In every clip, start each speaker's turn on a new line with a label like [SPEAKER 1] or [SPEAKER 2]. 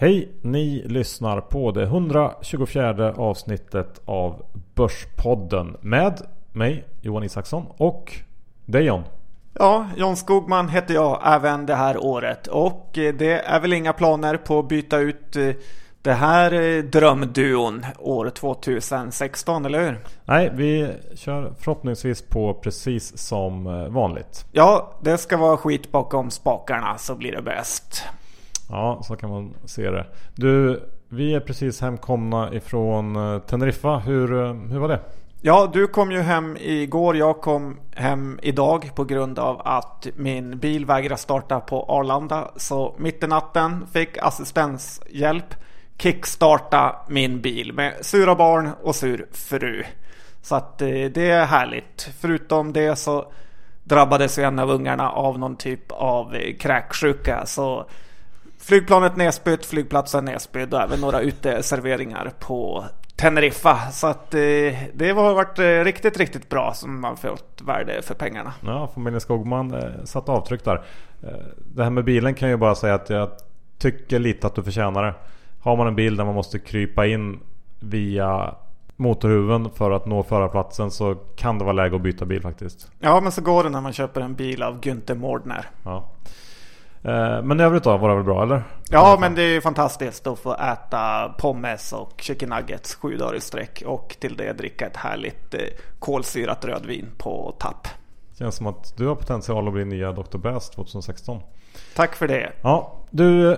[SPEAKER 1] Hej! Ni lyssnar på det 124 avsnittet av Börspodden med mig Johan Isaksson och dig John.
[SPEAKER 2] Ja, John Skogman heter jag även det här året och det är väl inga planer på att byta ut eh, det här eh, drömduon år 2016, eller hur?
[SPEAKER 1] Nej, vi kör förhoppningsvis på precis som eh, vanligt.
[SPEAKER 2] Ja, det ska vara skit bakom spakarna så blir det bäst.
[SPEAKER 1] Ja, så kan man se det. Du, vi är precis hemkomna ifrån eh, Teneriffa. Hur, eh, hur var det?
[SPEAKER 2] Ja, du kom ju hem igår. Jag kom hem idag på grund av att min bil vägrar starta på Arlanda. Så mitt i natten fick assistenshjälp kickstarta min bil med sura barn och sur fru. Så att eh, det är härligt. Förutom det så drabbades en av ungarna av någon typ av kräksjuka. Så flygplanet nedspytt, flygplatsen nedspydd och även några uteserveringar på Teneriffa. Så att eh, det har varit riktigt, riktigt bra som man fått värde för pengarna.
[SPEAKER 1] Ja, familjen Skogman eh, satt avtryck där. det här med bilen kan jag ju bara säga att jag tycker lite att du förtjänar det. Har man en bil där man måste krypa in via motorhuven för att nå förarplatsen så kan det vara läge att byta bil faktiskt.
[SPEAKER 2] Ja, men så går det när man köper en bil av Günther Mordner.
[SPEAKER 1] Ja. Eh, men i övrigt då, var det väl bra eller?
[SPEAKER 2] Ja, men det är ju fantastiskt att få äta pommes och chicken nuggets sju dagar i sträck och till det dricka ett härligt eh, kolsyrat rödvin på tapp.
[SPEAKER 1] Känns som att du har potential att bli nya Dr. Bäst 2016.
[SPEAKER 2] Tack för det.
[SPEAKER 1] Ja, du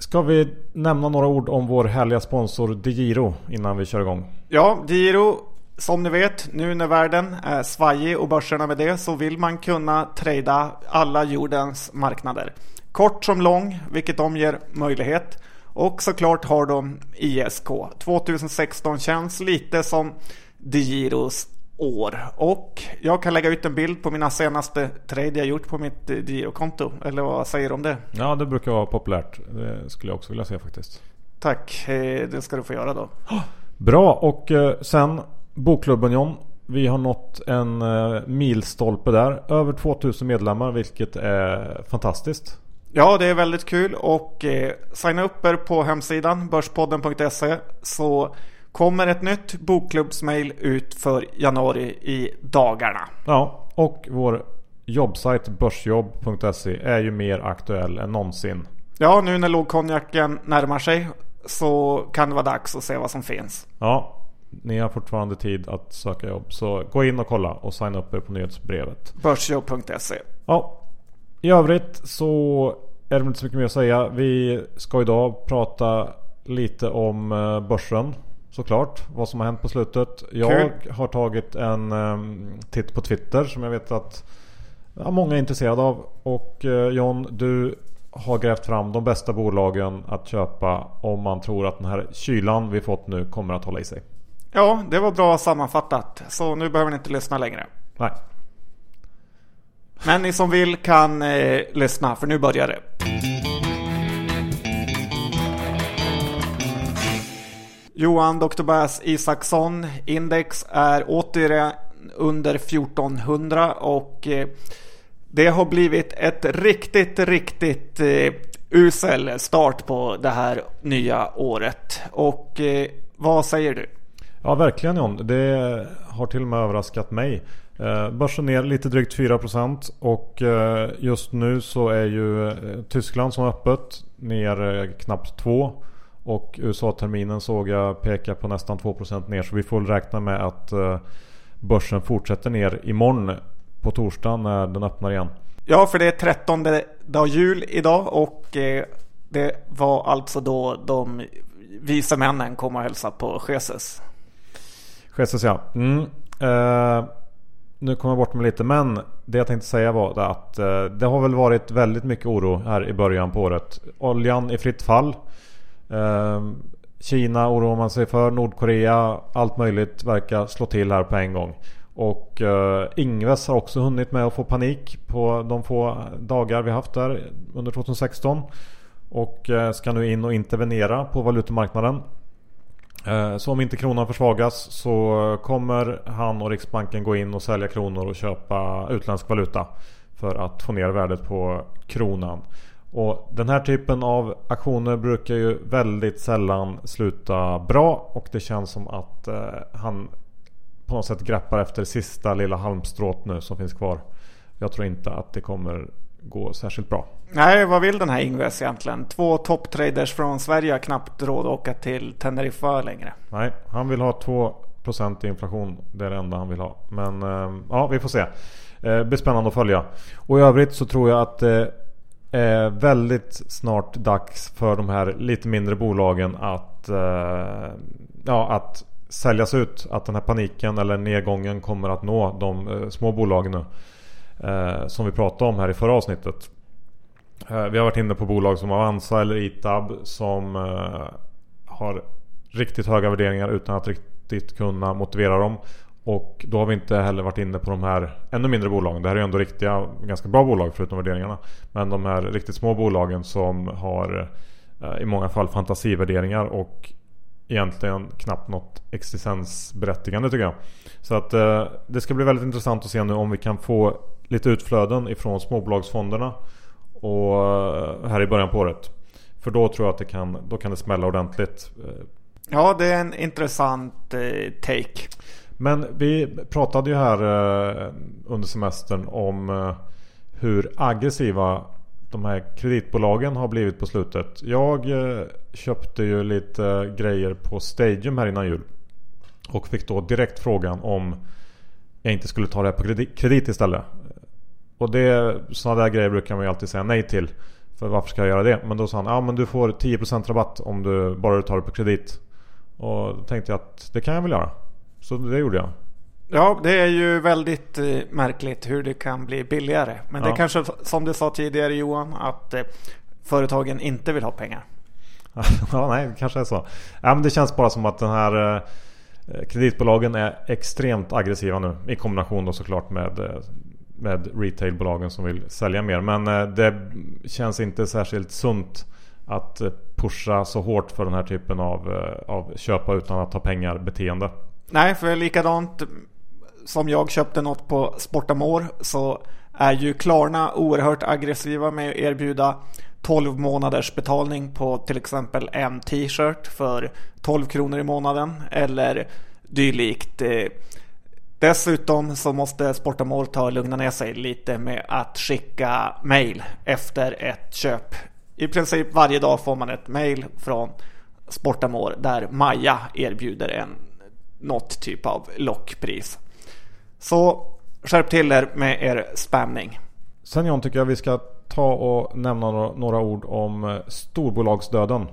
[SPEAKER 1] Ska vi nämna några ord om vår härliga sponsor DeGiro innan vi kör igång?
[SPEAKER 2] Ja, DeGiro som ni vet, nu när världen är svajig och börserna med det så vill man kunna trada alla jordens marknader. Kort som lång, vilket de ger möjlighet. Och såklart har de ISK. 2016 känns lite som DeGiros år. Och jag kan lägga ut en bild på mina senaste trade jag gjort på mitt girokonto. Eller vad säger du om det?
[SPEAKER 1] Ja, det brukar vara populärt. Det skulle jag också vilja se faktiskt.
[SPEAKER 2] Tack, eh, det ska du få göra då.
[SPEAKER 1] Bra, och eh, sen Bokklubben John. Vi har nått en eh, milstolpe där. Över 2000 medlemmar, vilket är fantastiskt.
[SPEAKER 2] Ja, det är väldigt kul och eh, signa upp er på hemsidan börspodden.se så kommer ett nytt bokklubbsmail ut för januari i dagarna.
[SPEAKER 1] Ja, och vår jobbsajt börsjobb.se är ju mer aktuell än någonsin.
[SPEAKER 2] Ja, nu när lågkonjaken närmar sig så kan det vara dags att se vad som finns.
[SPEAKER 1] Ja, ni har fortfarande tid att söka jobb. Så gå in och kolla och signa upp er på nyhetsbrevet.
[SPEAKER 2] Börsjobb.se
[SPEAKER 1] Ja, i övrigt så är det inte så mycket mer att säga. Vi ska idag prata lite om eh, börsen såklart. Vad som har hänt på slutet. Jag Kul. har tagit en um, titt på Twitter som jag vet att många är intresserade av. Och uh, John, du har grävt fram de bästa bolagen att köpa om man tror att den här kylan vi fått nu kommer att hålla i sig.
[SPEAKER 2] Ja, det var bra sammanfattat. Så nu behöver ni inte lyssna längre.
[SPEAKER 1] Nej.
[SPEAKER 2] Men ni som vill kan eh, lyssna för nu börjar det. Johan Dr. Bass Isaksson index är åter under 1400 och eh, det har blivit ett riktigt, riktigt eh, usel start på det här nya året. Och eh, vad säger du?
[SPEAKER 1] Ja, verkligen John. Det har till och med överraskat mig. Eh, börsen ner lite drygt 4% och eh, just nu så är ju eh, Tyskland som är öppet ner knappt 2%. Och USA-terminen såg jag peka på nästan 2% ner. Så vi får räkna med att börsen fortsätter ner imorgon på torsdag när den öppnar igen.
[SPEAKER 2] Ja, för det är 13 dag jul idag och det var alltså då de visa männen kom och hälsade på Jesus.
[SPEAKER 1] Jesus ja. Mm. Uh, nu kommer jag bort med lite men det jag tänkte säga var att uh, det har väl varit väldigt mycket oro här i början på året. Oljan i fritt fall. Uh, Kina oroar man sig för, Nordkorea, allt möjligt verkar slå till här på en gång. Och uh, Ingves har också hunnit med att få panik på de få dagar vi haft där under 2016. Och uh, ska nu in och intervenera på valutamarknaden. Eh, så om inte kronan försvagas så kommer han och Riksbanken gå in och sälja kronor och köpa utländsk valuta. För att få ner värdet på kronan. Och den här typen av aktioner brukar ju väldigt sällan sluta bra och det känns som att eh, han på något sätt greppar efter sista lilla halmstrået nu som finns kvar. Jag tror inte att det kommer gå särskilt bra.
[SPEAKER 2] Nej, vad vill den här Ingves egentligen? Två topptraders från Sverige har knappt råd att åka till Teneriffa längre.
[SPEAKER 1] Nej, han vill ha 2% inflation. Det är det enda han vill ha. Men eh, ja, vi får se. Eh, det blir spännande att följa. Och i övrigt så tror jag att det är väldigt snart dags för de här lite mindre bolagen att, ja, att säljas ut. Att den här paniken eller nedgången kommer att nå de små bolagen nu. Som vi pratade om här i förra avsnittet. Eh, vi har varit inne på bolag som Avanza eller Itab som eh, har riktigt höga värderingar utan att riktigt kunna motivera dem. Och då har vi inte heller varit inne på de här ännu mindre bolagen. Det här är ju ändå riktiga, ganska bra bolag förutom värderingarna. Men de här riktigt små bolagen som har eh, i många fall fantasivärderingar och egentligen knappt något existensberättigande tycker jag. Så att det ska bli väldigt intressant att se nu om vi kan få lite utflöden ifrån småbolagsfonderna och eh, här i början på året. För då tror jag att det kan, då kan det smälla ordentligt.
[SPEAKER 2] Ja, det är en intressant eh, take.
[SPEAKER 1] Men vi pratade ju här eh, under semestern om eh, hur aggressiva de här kreditbolagen har blivit på slutet. Jag eh, köpte ju lite grejer på Stadium här innan jul. Och fick då direkt frågan om jag inte skulle ta det här på kredit istället. Och det, sådana där grejer brukar man ju alltid säga nej till. För varför ska jag göra det? Men då sa han ja men du får 10% rabatt om du bara tar det på kredit. Och då tänkte jag att det kan jag väl göra. Så det gjorde jag.
[SPEAKER 2] Ja, det är ju väldigt eh, märkligt hur det kan bli billigare. Men ja. det är kanske som du sa tidigare Johan, att eh, företagen inte vill ha pengar.
[SPEAKER 1] ja, nej, det kanske är så. Ja, men det känns bara som att den här eh, kreditbolagen är extremt aggressiva nu. I kombination då såklart med, med retailbolagen som vill sälja mer. Men eh, det känns inte särskilt sunt att eh, pusha så hårt för den här typen av, eh, av köpa utan att ta pengar beteende.
[SPEAKER 2] Nej, för likadant som jag köpte något på Sportamore så är ju Klarna oerhört aggressiva med att erbjuda 12 månaders betalning på till exempel en t-shirt för 12 kronor i månaden eller dylikt. Dessutom så måste Sportamore ta och lugna ner sig lite med att skicka mail efter ett köp. I princip varje dag får man ett mail från Sportamore där Maja erbjuder en något typ av lockpris. Så skärp till er med er spamning.
[SPEAKER 1] Sen John tycker jag vi ska ta och nämna några ord om eh, storbolagsdöden.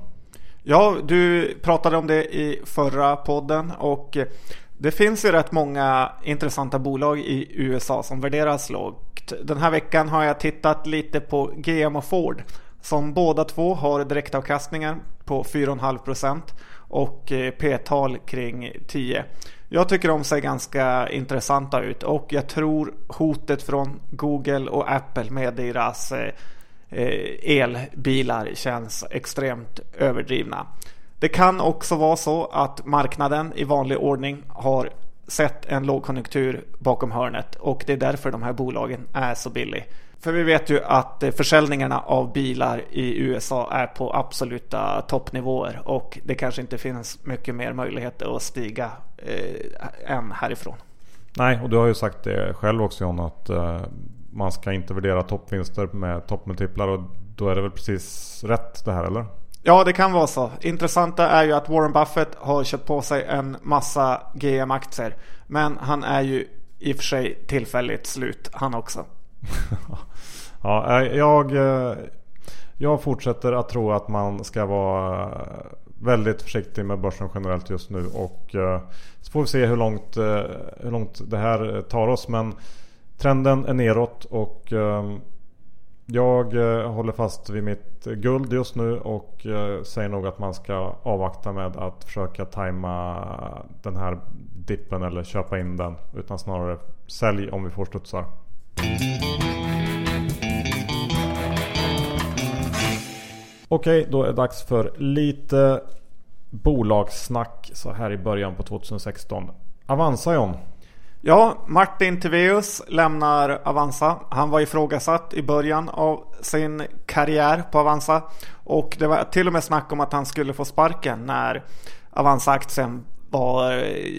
[SPEAKER 2] Ja, du pratade om det i förra podden och det finns ju rätt många intressanta bolag i USA som värderas lågt. Den här veckan har jag tittat lite på GM och Ford som båda två har direktavkastningar på 4,5 procent och eh, P-tal kring 10. Jag tycker de ser ganska intressanta ut och jag tror hotet från Google och Apple med deras eh, eh, elbilar känns extremt överdrivna. Det kan också vara så att marknaden i vanlig ordning har sett en lågkonjunktur bakom hörnet och det är därför de här bolagen är så billiga. För vi vet ju att eh, försäljningarna av bilar i USA är på absoluta toppnivåer och det kanske inte finns mycket mer möjligheter att stiga eh, än härifrån.
[SPEAKER 1] Nej, och du har ju sagt det själv också John att eh, man ska inte värdera toppvinster med toppmultiplar och då är det väl precis rätt det här eller?
[SPEAKER 2] Ja, det kan vara så. Intressanta är ju att Warren Buffett har köpt på sig en massa GM-aktier. Men han är ju i och för sig tillfälligt slut han också.
[SPEAKER 1] ja, eh, jag, eh, jag fortsätter att tro att man ska vara eh, väldigt försiktig med börsen generellt just nu. Och så får vi se hur långt, hur långt det här tar oss. Men trenden är neråt och jag eh, håller fast vid mitt guld just nu och eh, säger nog att man ska avvakta med att försöka tajma den här dippen eller köpa in den. Utan snarare sälj om vi får studsar. Okej, då är det dags för lite bolagssnack så här i början på 2016. Avanza John.
[SPEAKER 2] Ja, Martin Tiveus lämnar Avanza. Han var ifrågasatt i början av sin karriär på Avanza. Och det var till och med snack om att han skulle få sparken när Avanza-aktien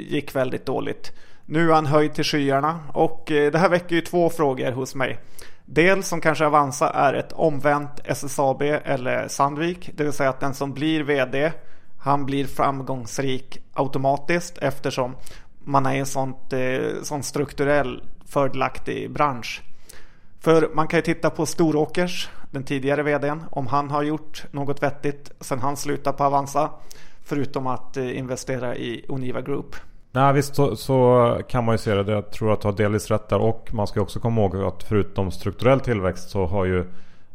[SPEAKER 2] gick väldigt dåligt. Nu är han höjd till skyarna och eh, det här väcker ju två frågor hos mig. Dels som kanske Avanza är ett omvänt SSAB eller Sandvik. Det vill säga att den som blir VD han blir framgångsrik automatiskt eftersom man är i en sånt, eh, sån strukturell fördelaktig bransch. För man kan ju titta på Storåkers, den tidigare VDn, om han har gjort något vettigt sen han slutade på Avanza. Förutom att eh, investera i Oniva Group.
[SPEAKER 1] Nej visst så, så, kan man ju se det. Jag tror att du har delvis rätt där. Och man ska också komma ihåg att förutom strukturell tillväxt så har ju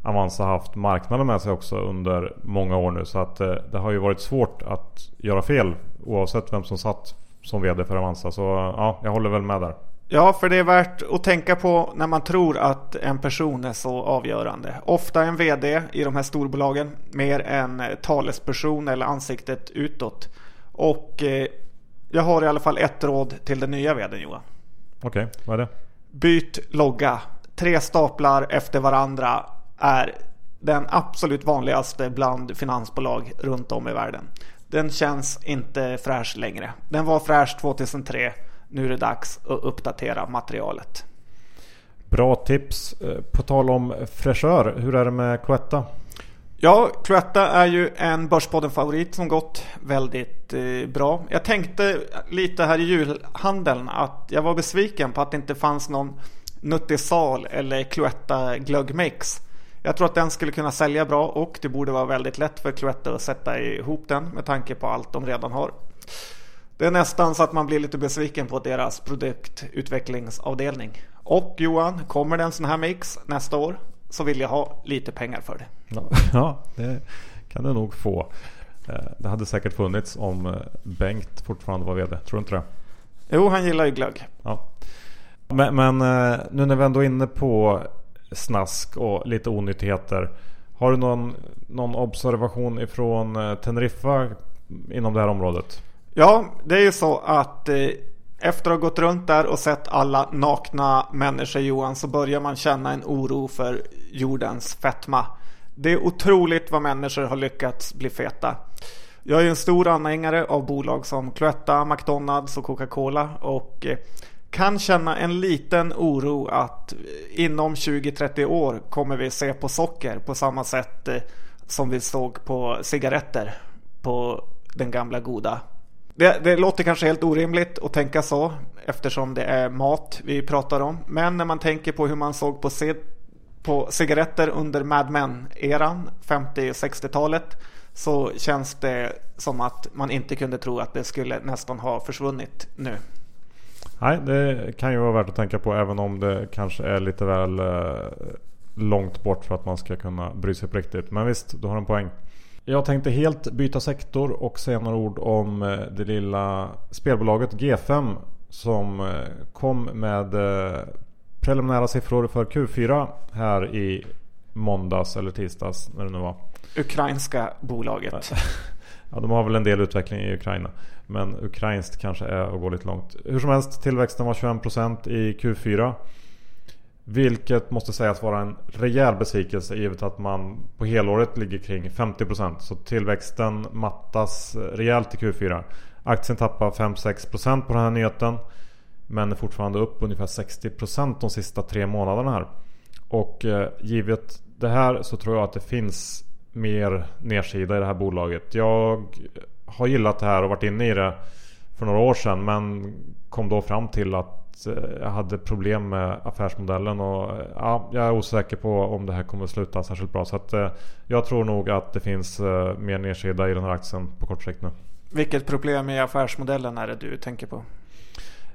[SPEAKER 1] Avanza haft marknaden med sig också under många år nu. Så att eh, det har ju varit svårt att göra fel oavsett vem som satt som VD för Avanza. Så ja, jag håller väl med där.
[SPEAKER 2] Ja, för det är värt att tänka på när man tror att en person är så avgörande. Ofta en VD i de här storbolagen mer än talesperson eller ansiktet utåt. Och eh, jag har i alla fall ett råd till den nya VDn Johan.
[SPEAKER 1] Okej, okay, vad är det?
[SPEAKER 2] Byt logga. Tre staplar efter varandra är den absolut vanligaste bland finansbolag runt om i världen. Den känns inte fräsch längre. Den var fräsch 2003. Nu är det dags att uppdatera materialet.
[SPEAKER 1] Bra tips. Eh, på tal om fräschör, hur är det med Cloetta?
[SPEAKER 2] Ja, Cloetta är ju en Börspodden-favorit som gått väldigt eh, bra. Jag tänkte lite här i julhandeln att jag var besviken på att det inte fanns någon Nuttisal eller Cloetta glöggmix. Jag tror att den skulle kunna sälja bra och det borde vara väldigt lätt för Cloetta att sätta ihop den med tanke på allt de redan har. Det är nästan så att man blir lite besviken på deras produktutvecklingsavdelning. Och Johan, kommer det en sån här mix nästa år så vill jag ha lite pengar för det.
[SPEAKER 1] Ja, det kan du nog få. Eh, det hade säkert funnits om eh, Bengt fortfarande var VD. Tror du inte det?
[SPEAKER 2] Jo, han gillar ju glögg.
[SPEAKER 1] Ja. Men, men eh, nu när vi ändå är inne på snask och lite onyttigheter. Har du någon, någon observation ifrån eh, Teneriffa inom det här området?
[SPEAKER 2] Ja, det är ju så att eh, efter att ha gått runt där och sett alla nakna människor Johan så börjar man känna en oro för jordens fetma. Det är otroligt vad människor har lyckats bli feta. Jag är en stor anhängare av bolag som Cloetta, McDonalds och Coca-Cola och eh, kan känna en liten oro att inom 20-30 år kommer vi se på socker på samma sätt eh, som vi såg på cigaretter på den gamla goda det, det, låter kanske helt orimligt att tänka så eftersom det är mat vi pratar om. Men när man tänker på hur man såg på, på cigaretter under Mad Men-eran, 50 och 60-talet, så känns det som att man inte kunde tro att det skulle nästan ha försvunnit nu.
[SPEAKER 1] Nej, det kan ju vara värt att tänka på även om det kanske är lite väl eh, långt bort för att man ska kunna bry sig på riktigt. Men visst, du har en poäng. Jag tänkte helt byta sektor och säga några ord om eh, det lilla spelbolaget G5 som eh, kom med preliminära siffror för Q4 här i måndags eller tisdags när det nu var.
[SPEAKER 2] Ukrainska bolaget.
[SPEAKER 1] Ja, de har väl en del utveckling i Ukraina. Men ukrainskt kanske är att gå lite långt. Hur som helst, tillväxten var 21% i Q4. Vilket måste sägas vara en rejäl besvikelse givet att man på helåret ligger kring 50%. Så tillväxten mattas rejält i Q4. Aktien tappar 5-6% på den här nyheten. Men är fortfarande upp ungefär 60% de sista tre månaderna här. Och eh, givet det här så tror jag att det finns mer nedsida i det här bolaget. Jag har gillat det här och varit inne i det för några år sedan. Men kom då fram till att Eh, jag hade problem med affärsmodellen och eh, ja, jag är osäker på om det här kommer att sluta särskilt bra. Så att, eh, jag tror nog att det finns mer nedsida i den här aktien på kort sikt nu.
[SPEAKER 2] Vilket problem i affärsmodellen är det du tänker på?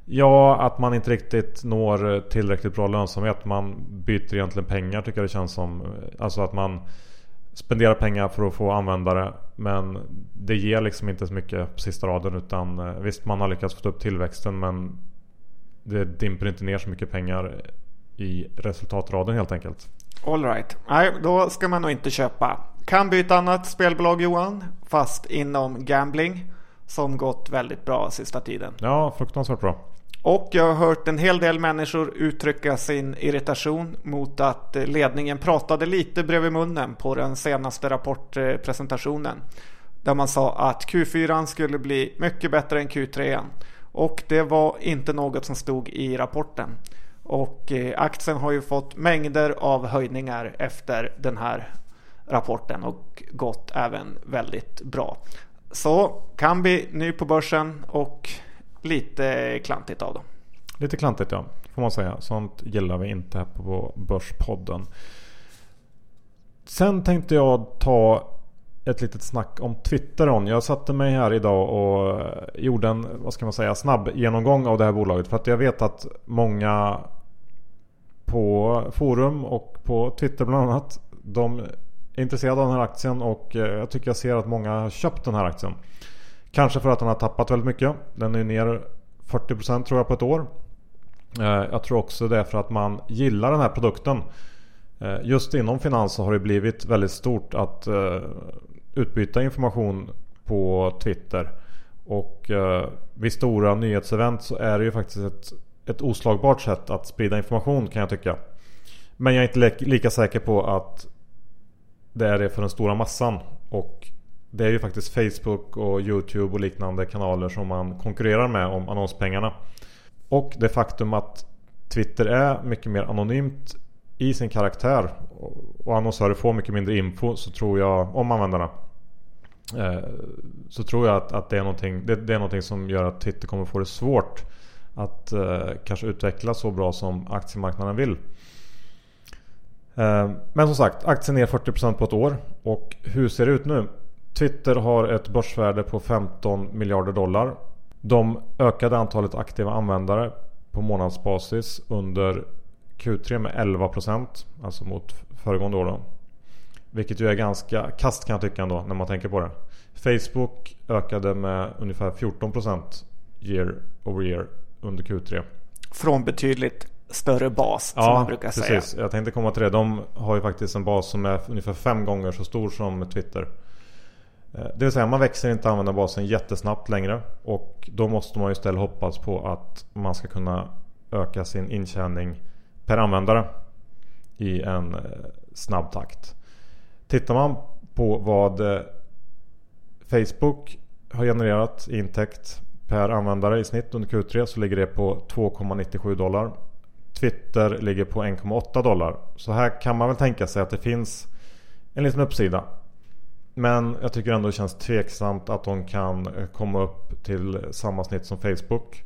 [SPEAKER 1] Ja, att man inte riktigt når tillräckligt bra lönsamhet. Man byter egentligen pengar tycker jag det känns som. Alltså att man spenderar pengar för att få användare. Men det ger liksom inte så mycket på sista raden. Utan visst, man har lyckats få upp tillväxten men det dimper inte ner så mycket pengar i resultatraden helt enkelt.
[SPEAKER 2] Alright, nej då ska man nog inte köpa. Kan byta annat spelbolag Johan, fast inom gambling som gått väldigt bra sista tiden.
[SPEAKER 1] Ja, fruktansvärt bra.
[SPEAKER 2] Och jag har hört en hel del människor uttrycka sin irritation mot att eh, ledningen pratade lite bredvid munnen på den senaste rapportpresentationen. Där man sa att Q4 skulle bli mycket bättre än Q3. Och det var inte något som stod i rapporten. Och eh, aktien har ju fått mängder av höjningar efter den här rapporten och gått även väldigt bra. Så kan ny på börsen och lite klantigt av dem.
[SPEAKER 1] Lite klantigt ja, får man säga. Sånt gillar vi inte här på Börspodden. Sen tänkte jag ta ett litet snack om Twitteron. Jag satte mig här idag och gjorde en, vad ska man säga, snabb genomgång av det här bolaget. För att jag vet att många på forum och på Twitter bland annat. De är intresserade av den här aktien och eh, jag tycker jag ser att många har köpt den här aktien. Kanske för att den har tappat väldigt mycket. Den är ner 40% tror jag på ett år. Eh, jag tror också det är för att man gillar den här produkten. Eh, just inom finans så har det blivit väldigt stort att eh, utbyta information på Twitter. Och vid stora nyhetsevent så är det ju faktiskt ett ett oslagbart sätt att sprida information kan jag tycka. Men jag är inte lika säker på att det är det för den stora massan. Och det är ju faktiskt Facebook och Youtube och liknande kanaler som man konkurrerar med om annonspengarna. Och det faktum att Twitter är mycket mer anonymt i sin karaktär och annonsörer får mycket mindre info så tror jag om användarna. Eh, så tror jag att, att det, är någonting, det, det är någonting som gör att Twitter kommer få det svårt att eh, kanske utvecklas så bra som aktiemarknaden vill. Eh, men som sagt, aktien ner 40% på ett år. Och hur ser det ut nu? Twitter har ett börsvärde på 15 miljarder dollar. De ökade antalet aktiva användare på månadsbasis under Q3 med 11% alltså mot föregående år då. Vilket ju är ganska kast kan jag tycka ändå när man tänker på det. Facebook ökade med ungefär 14% year over year under Q3.
[SPEAKER 2] Från betydligt större bas ja, som man brukar
[SPEAKER 1] precis.
[SPEAKER 2] säga.
[SPEAKER 1] Jag tänkte komma till det. De har ju faktiskt en bas som är ungefär fem gånger så stor som Twitter. Eh, det vill säga man växer inte användarbasen jättesnabbt längre. Och då måste man ju istället hoppas på att man ska kunna öka sin intjäning per användare i en eh, snabb takt. Tittar man på vad eh, Facebook har genererat i intäkt per användare i snitt under Q3 så ligger det på 2,97 dollar. Twitter ligger på 1,8 dollar. Så här kan man väl tänka sig att det finns en liten uppsida. Men jag tycker ändå det känns tveksamt att de kan eh, komma upp till samma snitt som Facebook.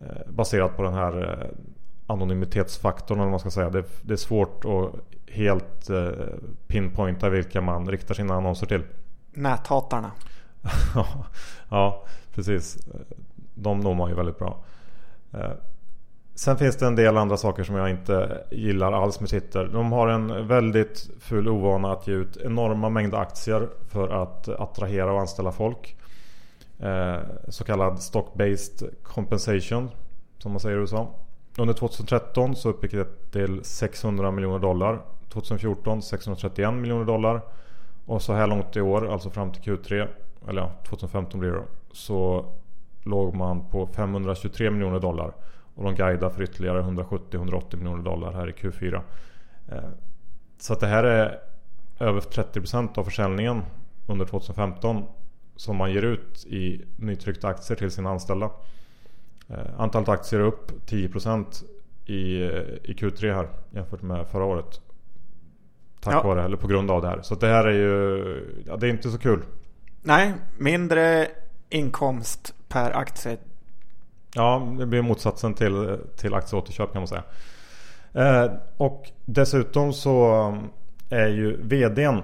[SPEAKER 1] Eh, baserat på den här eh, anonymitetsfaktorn eller vad man ska säga. Det, är svårt att helt pinpointa vilka man riktar sina annonser till.
[SPEAKER 2] Näthatarna.
[SPEAKER 1] ja, precis. De når man ju väldigt bra. Sen finns det en del andra saker som jag inte gillar alls med Twitter. De har en väldigt ful ovana att ge ut enorma mängder aktier för att attrahera och anställa folk. Eh, så kallad stock-based compensation som man säger i USA. Under 2013 så uppgick det till 600 miljoner dollar. 2014 631 miljoner dollar. Och så här långt i år, alltså fram till Q3 eller ja, 2015 blir det då, så låg man på 523 miljoner dollar. Och de guidar för ytterligare 170-180 miljoner dollar här i Q4. Eh, så att det här är över 30% av försäljningen under 2015 som man ger ut i nytryckta aktier till sina anställda. Eh, antalet aktier är upp 10% i, i Q3 här jämfört med förra året. Tack ja. vare, eller på grund av det här. Så det här är ju, ja, det är inte så kul.
[SPEAKER 2] Nej, mindre inkomst per aktie.
[SPEAKER 1] Ja, det blir motsatsen till, till aktieåterköp kan man säga. Eh, och dessutom så är ju VDn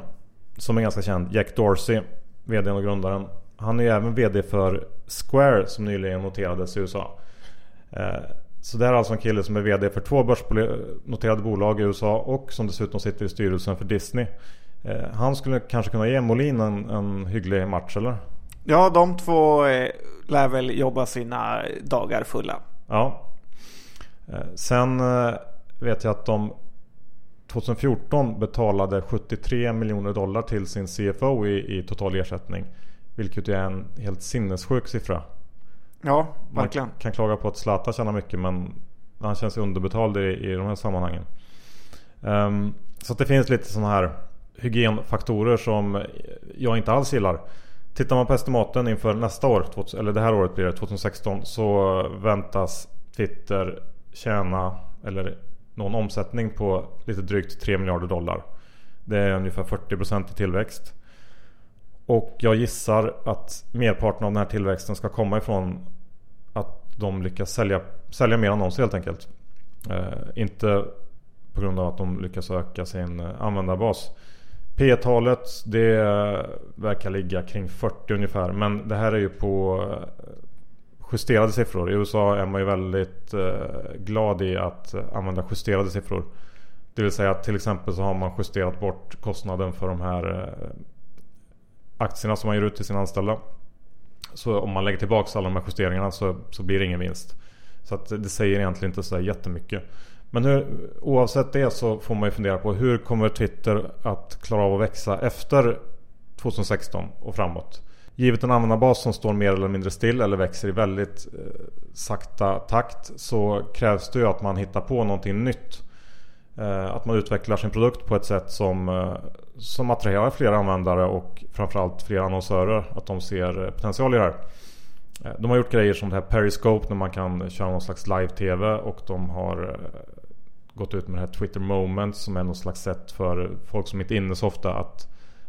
[SPEAKER 1] som är ganska känd, Jack Dorsey, VDn och grundaren. Han är ju även VD för Square som nyligen noterades i USA. Eh, så det här är alltså en kille som är VD för två börsnoterade bolag i USA och som dessutom sitter i styrelsen för Disney. Eh, han skulle kanske kunna ge Molin en, en hygglig match eller?
[SPEAKER 2] Ja, de två lär väl jobba sina dagar fulla.
[SPEAKER 1] Ja. Eh, sen vet jag att de 2014 betalade 73 miljoner dollar till sin CFO i, i total ersättning. Vilket är en helt sinnessjuk siffra.
[SPEAKER 2] Ja, verkligen.
[SPEAKER 1] Man kan klaga på att Zlatan tjänar mycket men han känns underbetald i, i de här sammanhangen. Um, så det finns lite sådana här hygienfaktorer som jag inte alls gillar. Tittar man på estimaten inför nästa år, eller det här året blir det 2016, så väntas Twitter tjäna, eller någon omsättning på lite drygt 3 miljarder dollar. Det är ungefär 40% i tillväxt. Och jag gissar att merparten av den här tillväxten ska komma ifrån att de lyckas sälja, sälja mer annonser helt enkelt. Eh, inte på grund av att de lyckas öka sin eh, användarbas. P-talet det verkar ligga kring 40 ungefär. Men det här är ju på eh, justerade siffror. I USA är man ju väldigt eh, glad i att använda justerade siffror. Det vill säga att till exempel så har man justerat bort kostnaden för de här eh, aktierna som man ger ut till sina anställda. Så om man lägger tillbaka alla de här justeringarna så, så blir det ingen vinst. Så att det säger egentligen inte så jättemycket. Men hur, oavsett det så får man ju fundera på hur kommer Twitter att klara av att växa efter 2016 och framåt? Givet en användarbas som står mer eller mindre still eller växer i väldigt eh, sakta takt så krävs det ju att man hittar på någonting nytt. Eh, att man utvecklar sin produkt på ett sätt som, eh, som attraherar fler användare och framförallt fler annonsörer. Att de ser eh, potential i det här. Eh, de har gjort grejer som det här Periscope när man kan köra någon slags live-tv och de har eh, gått ut med det här Twitter Moments som är något slags sätt för folk som inte är inne så ofta att,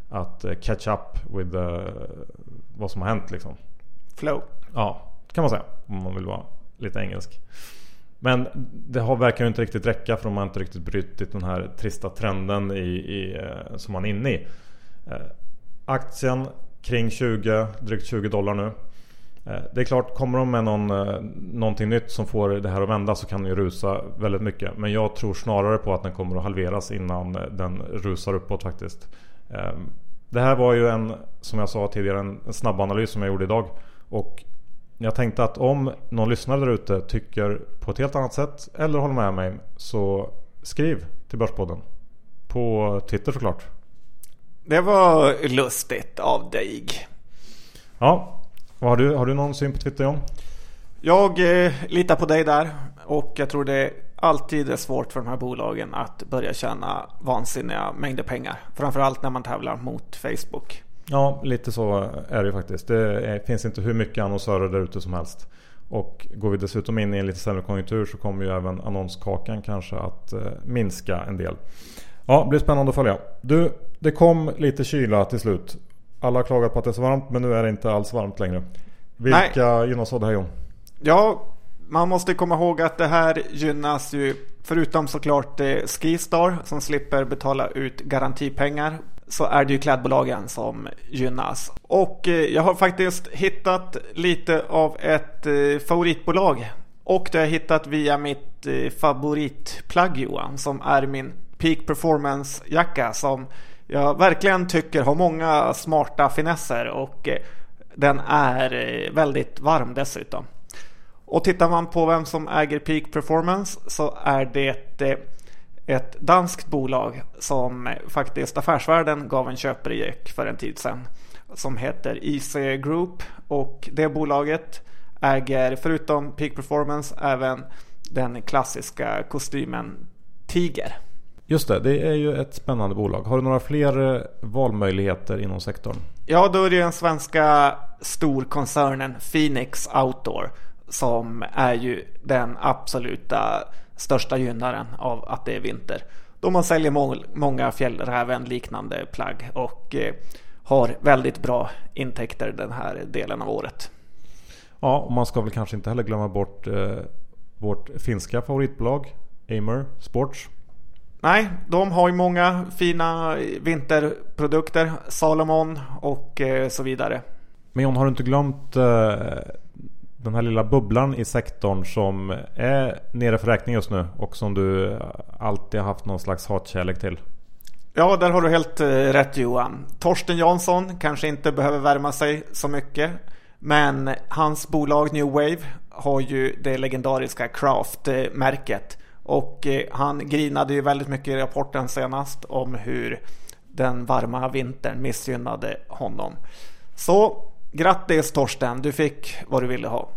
[SPEAKER 1] att eh, catch up with the, vad som har hänt liksom.
[SPEAKER 2] Flow.
[SPEAKER 1] Ja, kan man säga om man vill vara lite engelsk. Men det har, verkar ju inte riktigt räcka för de har inte riktigt brutit den här trista trenden i, i, som man är inne i. Aktien kring 20, drygt 20 dollar nu. Eh, det är klart, kommer de med någon, eh, någonting nytt som får det här att vända så kan den ju rusa väldigt mycket. Men jag tror snarare på att den kommer att halveras innan eh, den rusar uppåt faktiskt. Ehm, det här var ju en, som jag sa tidigare, en snabb analys som jag gjorde idag. Och jag tänkte att om någon lyssnare där ute tycker på ett helt annat sätt eller håller med mig så skriv till Börspodden. På Twitter såklart.
[SPEAKER 2] Det var lustigt av dig.
[SPEAKER 1] Ja, har du, har du någon syn på Twitter John?
[SPEAKER 2] Jag eh, litar på dig där och jag tror det alltid är svårt för de här bolagen att börja tjäna vansinniga mängder pengar. Framförallt när man tävlar mot Facebook.
[SPEAKER 1] Ja, lite så är det faktiskt. Det finns inte hur mycket annonsörer där ute som helst. Och går vi dessutom in i en lite sämre konjunktur så kommer ju även annonskakan kanske att eh, minska en del. Ja, det blir spännande att följa. Du, det kom lite kyla till slut. Alla har klagat på att det är så varmt men nu är det inte alls varmt längre. Vilka Nej. gynnas av det här John?
[SPEAKER 2] Ja, man måste komma ihåg att det här gynnas ju förutom såklart eh, Skistar som slipper betala ut garantipengar så är det ju klädbolagen som gynnas. Och eh, jag har faktiskt hittat lite av ett eh, favoritbolag. Och det har jag hittat via mitt favoritplagg Johan som är min Peak Performance jacka som jag verkligen tycker har många smarta finesser och eh, den är eh, väldigt varm dessutom. Och tittar man på vem som äger Peak Performance så är det eh, ett danskt bolag som faktiskt Affärsvärlden gav en köprejek för en tid sedan. Som heter IC Group och det bolaget äger förutom Peak Performance även den klassiska kostymen Tiger.
[SPEAKER 1] Just det, det är ju ett spännande bolag. Har du några fler eh, valmöjligheter inom sektorn?
[SPEAKER 2] Ja, då är det den svenska storkoncernen Phoenix Outdoor som är ju den absoluta största gynnaren av att det är vinter. Då man säljer må många fjällräven liknande plagg och eh, har väldigt bra intäkter den här delen av året.
[SPEAKER 1] Ja, och man ska väl kanske inte heller glömma bort eh, vårt finska favoritbolag Amer Sports
[SPEAKER 2] Nej, de har ju många fina vinterprodukter. Salomon och eh, så vidare.
[SPEAKER 1] Men John, har du inte glömt eh, den här lilla bubblan i sektorn som är nere för räkning just nu och som du alltid har haft någon slags hatkärlek till?
[SPEAKER 2] Ja, där har du helt eh, rätt Johan. Torsten Jansson kanske inte behöver värma sig så mycket. Men hans bolag New Wave har ju det legendariska Craft-märket. Och eh, han grinade ju väldigt mycket i rapporten senast om hur den varma vintern missgynnade honom. Så grattis Torsten, du fick vad du ville ha.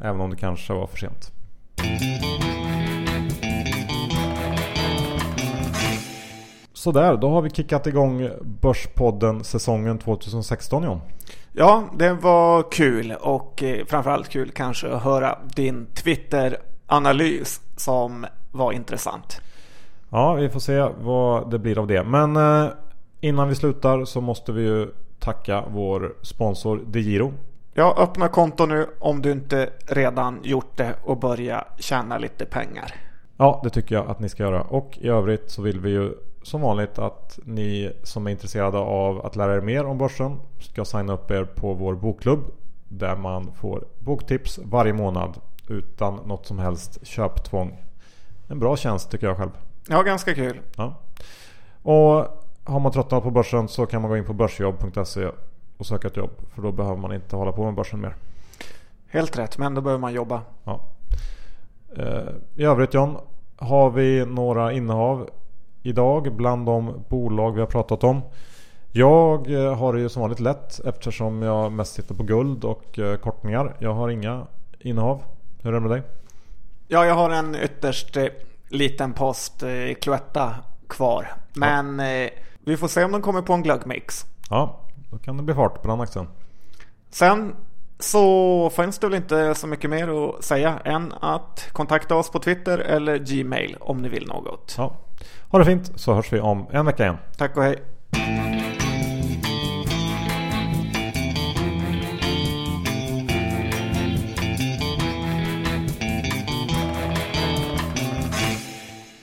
[SPEAKER 1] Även om det kanske var för sent. Sådär, då har vi kickat igång Börspodden säsongen 2016 John.
[SPEAKER 2] Ja, det var kul och eh, framförallt kul kanske att höra din Twitter-analys som var intressant.
[SPEAKER 1] Ja, vi får se vad det blir av det. Men eh, innan vi slutar så måste vi ju tacka vår sponsor DeGiro.
[SPEAKER 2] Ja, öppna konto nu om du inte redan gjort det och börja tjäna lite pengar.
[SPEAKER 1] Ja, det tycker jag att ni ska göra. Och i övrigt så vill vi ju som vanligt att ni som är intresserade av att lära er mer om börsen ska signa upp er på vår bokklubb. Där man får boktips varje månad utan något som helst köptvång. En bra tjänst tycker jag själv.
[SPEAKER 2] Ja, ganska kul.
[SPEAKER 1] Ja. Och har man tröttnat på börsen så kan man gå in på börsjobb.se och söka ett jobb. För då behöver man inte hålla på med börsen mer.
[SPEAKER 2] Helt rätt, men då behöver man jobba.
[SPEAKER 1] Ja. Eh, I övrigt John, har vi några innehav idag bland de bolag vi har pratat om. Jag eh, har det ju som vanligt lätt eftersom jag mest sitter på guld och eh, kortningar. Jag har inga innehav. Hur är det med dig?
[SPEAKER 2] Ja, jag har en ytterst liten post Cloetta kvar. Men ja. vi får se om de kommer på en glöggmix.
[SPEAKER 1] Ja, då kan det bli fart på den aktien.
[SPEAKER 2] Sen så finns det väl inte så mycket mer att säga än att kontakta oss på Twitter eller Gmail om ni vill något.
[SPEAKER 1] Ja. Ha det fint så hörs vi om en vecka igen.
[SPEAKER 2] Tack och hej.